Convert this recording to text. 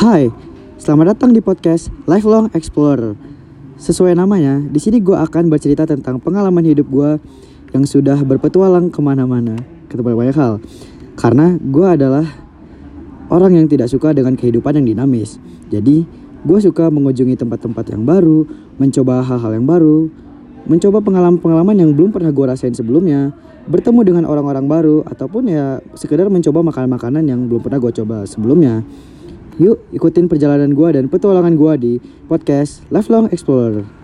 Hai, selamat datang di podcast Lifelong Explorer. Sesuai namanya, di sini gue akan bercerita tentang pengalaman hidup gue yang sudah berpetualang ke mana-mana, ke tempat banyak hal. Karena gue adalah orang yang tidak suka dengan kehidupan yang dinamis. Jadi, gue suka mengunjungi tempat-tempat yang baru, mencoba hal-hal yang baru, mencoba pengalaman-pengalaman yang belum pernah gue rasain sebelumnya, bertemu dengan orang-orang baru, ataupun ya sekedar mencoba makanan-makanan yang belum pernah gue coba sebelumnya. Yuk ikutin perjalanan gue dan petualangan gue di podcast Lifelong Explorer.